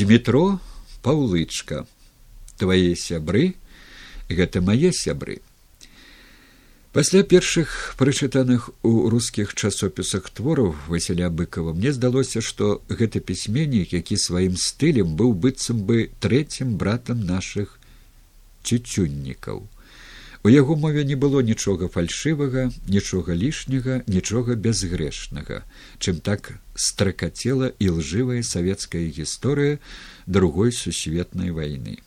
Дмітро паўлычка твае сябры гэта мае сябры. Пасля першых прычытаных у рускіх часопісах твораў васяля быкова мне здалося што гэты пісьменнік які сваім стылем быў быццам бы трэцім братам наших цюцюннікаў У яго мове не было нічога фальшывага, нічога лішняга, нічога бязгрэшнага, чым так стракацела і лжывая савецкая гісторыя другой сусветнай вайны.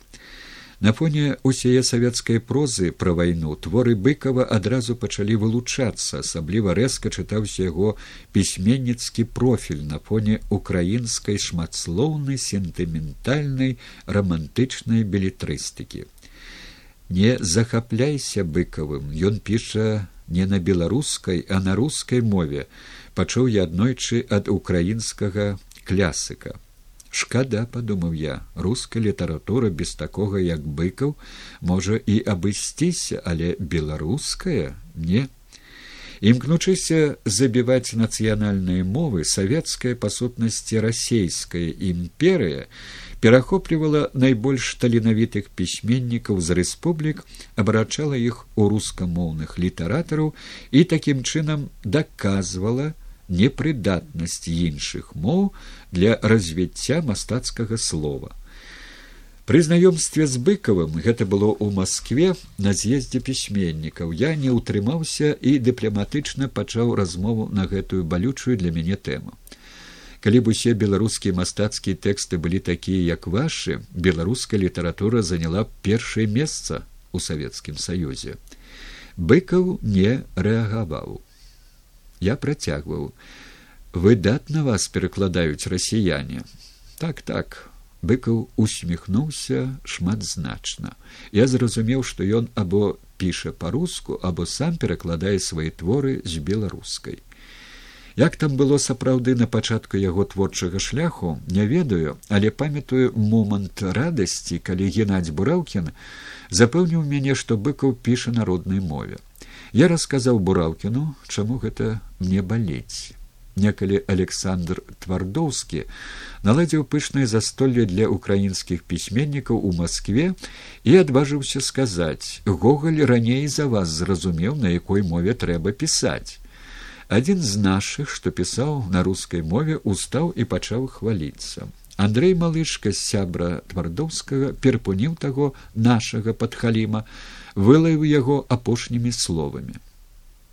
На фоне усяе савецкай прозы пра вайну творы быкова адразу пачалі вылучацца, асабліва рэзка чытаўся яго пісьменніцкі профіль на фоне украінскай шматслоўнай сентыментальнай рамантычнай белетрыстыкі не захапляйся быкавым ён піша не на беларускай а на рускай мове. Пачуў я аднойчы ад украінскага клясыка. Шкада падумаў я руская літаратура без такога як быкаў можа і абысціся але беларуская? Не імкнучыся забіваць нацыянальныя мовы савецкая па сутнасці расейская імперыя перахоплівала найбольш таленавітых пісьменнікаў з рэспублік абрачала іх у рускамоўных літаратараў і такім чынам даказвала непрыдатнасць іншых моў для развіцця мастацкага слова Пры знаёмстве з быкавым гэта было ў Маскве на з'ездзе пісьменнікаў. Я не ўтрымаўся і дыпламатычна пачаў размову на гэтую балючую для мяне тэму. Калі б усе беларускія мастацкія тэксты былі такія, як вашы, беларуская літаратура заняла першае месца ў савецкім саюзе. Быкаў не рэагаваў. Я працягваў: выдатна вас перакладаюць расіяне. Так так быкаў усміхнуўся шматзначна. Я зразумеў што ён або піша па-руску або сам перакладае свае творы з беларускай. Як там было сапраўды на пачатку яго творчага шляху не ведаю але памятаю момант радасці калі геннадзь бураўкін запэўніў мяне што быкаў піша народнай мове. Я расказаў бураўкіну чаму гэта мне балець некалі александр твардоўскі наладзіў пышнае застолле для украінскіх пісьменнікаў у москве і адважыўся сказаць гоголь раней за вас зразумеў на якой мове трэба пісаць адзін з нашых што пісаў на рускай мове устаў і пачаў хваліцца. Андрей малышка сябра твардоўскага перпуніў таго нашага падхаліма вылаяў яго апошнімі словамі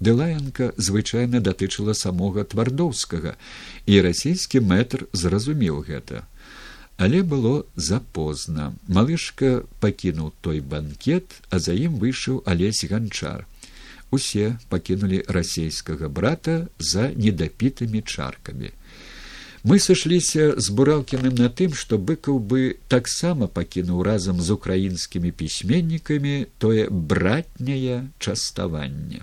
Дэлаянка звычайна датычыла самога твардоўскага, і расійскі мэтр зразумеў гэта. Але было запозна. Малышка пакінуў той банкет, а за ім выйшаў алесь ганчар. Усе пакінулі расійскага брата за недапітымі чаркамі. Мы сышліся з буралкіным на тым, што быкаў бы таксама пакінуў разам з украінскімі пісьменнікамі тое братняе частаванне.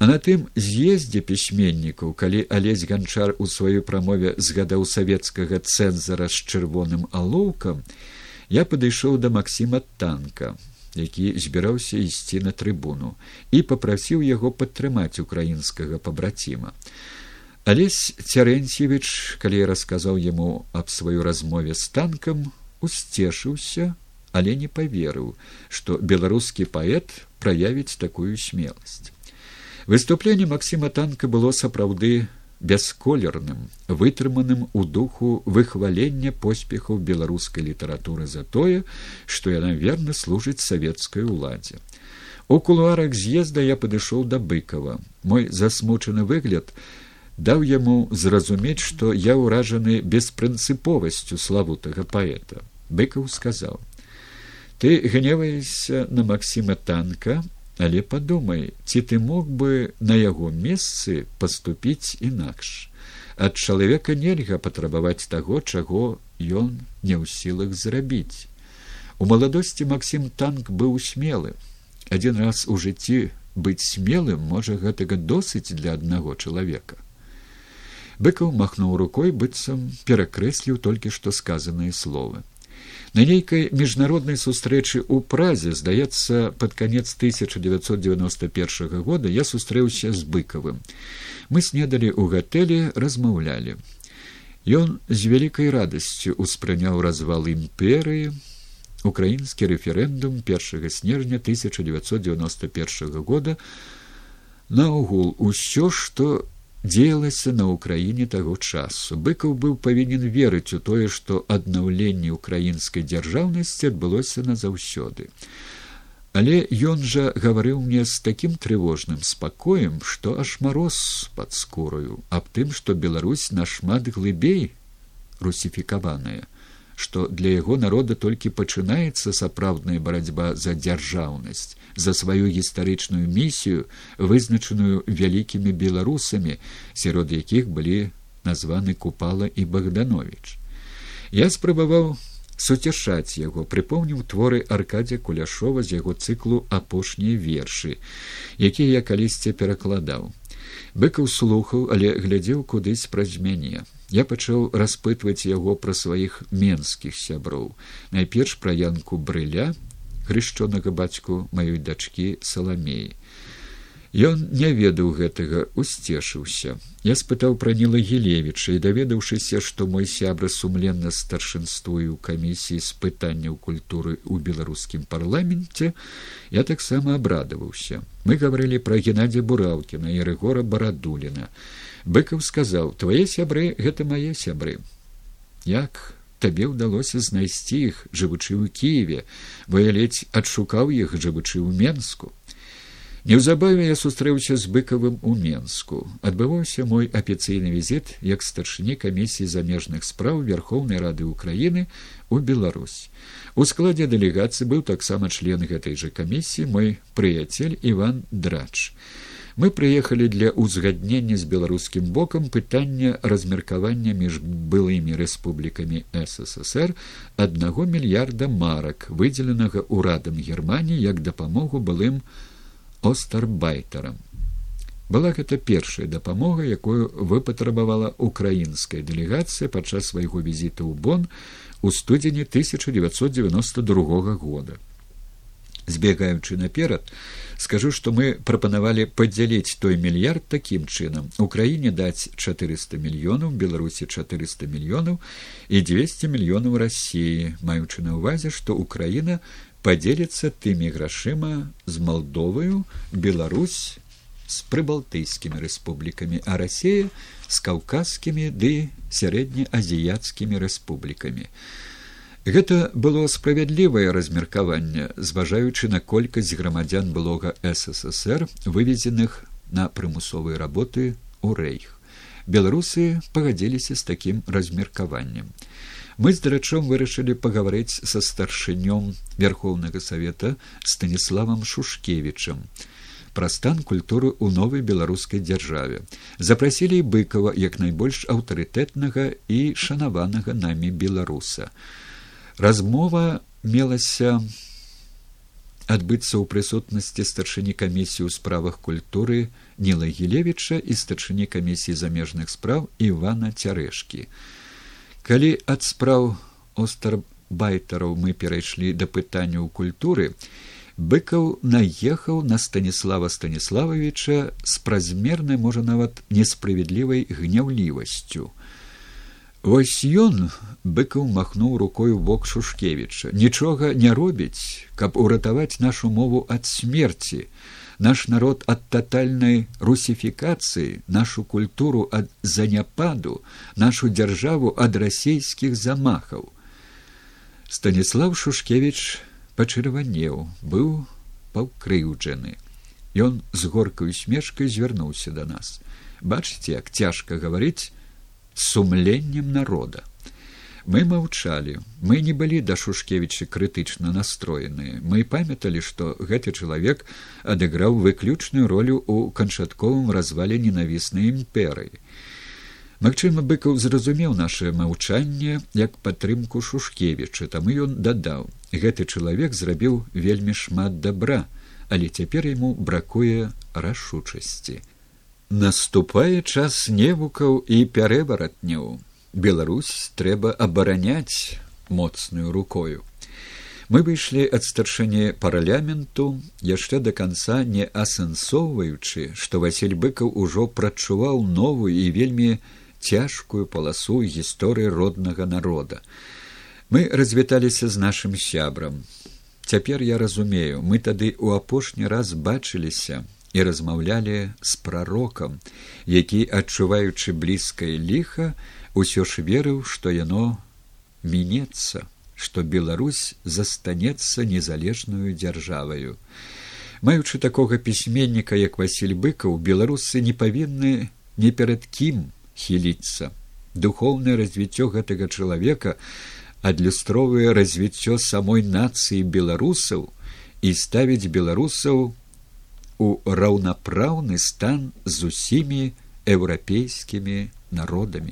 А на тым з'ездзе пісьменнікаў, калі алесь ганчар у сваёй прамове згадаў савецкага цэнзара з чырвоным алоўкам, я падышоў да Масіма танка, які збіраўся ісці на трыбуну і папрасіў яго падтрымаць украінскага пабраціма. Алесь цярэнцевіч, калі я расказаў яму аб сваёй размове з танкам, усцешыўся, але не паверыў, што беларускі паэт праявіць такую смеласць. Выступленне Масіма танка было сапраўды бясколерным, вытрыманым у духу выхвалення поспехаў беларускай літаратуры за тое, што яна верна служыць савецкай уладзе. У кулуарах з'езда я падышоў да быкова. Мой засмучаны выгляд даў яму зразумець, што я ўражаны беспрынцыповасцю славутага паэта. Быкаў сказаў: « Ты гневаешся на Масіма танка, але падумай ці ты мог бы на яго месцы паступіць інакш? Ад чалавека нельга патрабаваць таго чаго ён не ў сілах зрабіць. У маладосці максім танк быў смелы адзін раз у жыцці быць смелым можа гэтага досыць для аднаго чалавека. Быкаў махнуў рукой быццам перакрэсліў толькі што сказаныя словы На нейкай міжнароднай сустрэчы ў празе здаецца пад канец 1991 года я сустрэўся з быкавым. Мы снедалі ў гатэлі размаўлялі. Ён з вялікай радасцю успрыняў развал імперыі украінскі рэферэндум першага снежня 1991 года наогул усё што дзеялася на ўкраіне таго часу. Быкаў быў павінен верыць у тое што аднаўленне украінскай дзяржаўнасці адбылося назаўсёды але ён жа гаварыў мне з такім трывожным спакоем што аж мароз под скураю аб тым што беларусь нашмат глыбей русіфікаваная што для яго народа толькі пачынаецца сапраўдная барацьба за дзяржаўнасць за сваю гістарычную місію вызначаную вялікімі беларусамі сярод якіх былі названы купала і богданович я спрабаваў суцяшаць яго прыпомніў творы аркадзя куляшова з яго цыклу апошнія вершы якія я калісьці перакладаў. Быкаў слухаў але глядзеў кудысь праз мяне я пачаў распытваць яго пра сваіх менскіх сяброў. Найперш пра янку брыля хрышчонага бацьку маёй дачкі саламеі ён не ведаў гэтага усцешыўся. Я спытаў пра ніла гілевіча і даведаўшыся што мой сябра сумленна старшынствую ў камісіі з пытанняў культуры ў беларускім парламенце я таксама абрадаваўся. Мы гаварылі пра геннадзя бураўкіна і рэгора барадуліна. Быкаў сказаў твае сябры гэта мае сябры як табе ўдалося знайсці іх жывучы ў кіеве? Бо я ледзь адшукаў іх жывучы ў менску неўзабаве я сустрэўся з быкавым у менску. Адбываўся мой афіцыйны візіт як старшыні камісіі замежных спраў верхоўнай рады ўкраіны у беларусь. У складзе дэлегацыі быў таксама член гэтай жа камісіі мой прыяцель иван драч. Мы прыехалі для ўзгаднення з беларускім бокам пытання размеркавання між былымі рэспублікамі ссср аднаго мільярда марак выдзеленага ўрадам германії як дапамогу былым остарбайтарам была гэта першая дапамога якую выпатрабавала украінская дэлегацыя падчас свайго візіта ў бон у студзені 1992 года. Збегаючы наперад скажу што мы прапанавалі падзяліць той мільярд такім чынам. Украіне даць четыреста мільёнаў беларусі четыреста мільёнаў і двести мільёнаў рассіі маючы на ўвазе што украіна падзеліцца тымі грашыма з малдоваю беларусь з прыбалтыйскімі рэспублікамі а рассея з каўказскімі ды сярэднеазіяцкімі рэспублікамі Гэта было справядлівае размеркаванне, зважаючы на колькасць грамадзян былога ссср выведзеных на прымусовыя работы ў рэйх. Беларусы пагадзіліся з такім размеркаваннем. Мы з дарачом вырашылі пагаварыць са старшынём верхоўнага савета станіславам шушкевічам пра стан культуры ў новай беларускай дзяржаве. Запрасілі быкова як найбольш аўтарытэтнага і шанаванага намі беларуса. Размова мелася адбыцца ў прысутнасці старшыні камісіі ў справах культуры ніла гілевіча і старшыні камісіі замежных спраў івана цярэшкі калі ад спраў остарбайтараў мы перайшлі да пытанняў культуры быкаў наехаў на станіслава станіславовича з празмернай можа нават несправядлівай гняўлівасцю. Вось ён быкаў махнуў рукой у бок шушкевіча. Нічога не робіць каб уратаваць нашу мову ад смерці наш народ ад татальнай русіфікацыі нашу культуру ад заняпаду нашу дзяржаву ад расійскіх замахаў станіслав шушкевич пачырванеў быў паўкрыўджаны. Ён з горкаю смешкай звярнуўся да нас. Бачыце як цяжка гаварыць сумленнем народа. Мы маўчалі, мы не былі да шушкевічы крытычна настроеныя. Мы памяталі, што гэты чалавек адыграў выключную ролю ў канчатковым развале ненавіснай імперыі. Магчыма, быкаў зразумеў наше маўчанне як падтрымку шушкевіча, таму ён дадаў: гэты чалавек зрабіў вельмі шмат добра, але цяпер яму бракуе рашучасці. Наступае час невукаў і пярэваратняў. Беларусь трэба абараняць моцную рукою. Мы выйшлі ад старшыні парламенту яшчэ да канца не асэнсоўваючы, што Васіль быкаў ужо прачуваў новую і вельмі цяжкую паласу гісторыі роднага народа. Мы развіталіся з нашым сябрам. Цяпер я разумею, мы тады ў апошні раз бачыліся і размаўлялі з прарокам, які, адчуваючы блізкае ліха, усё ж верыў, што яно мінецца, што Беларусь застанецца незалежную дзяржаваю. Маючы такога пісьменніка, як Васіль быкаў, беларусы не павінны ні перад кім хіліцца. Духоўнае развіццё гэтага чалавека адлюстроўвае развіццё самой нацыі беларусаў і ставіць беларусаў у раўнапраўны стан з усімі еўрапейскімі народамі.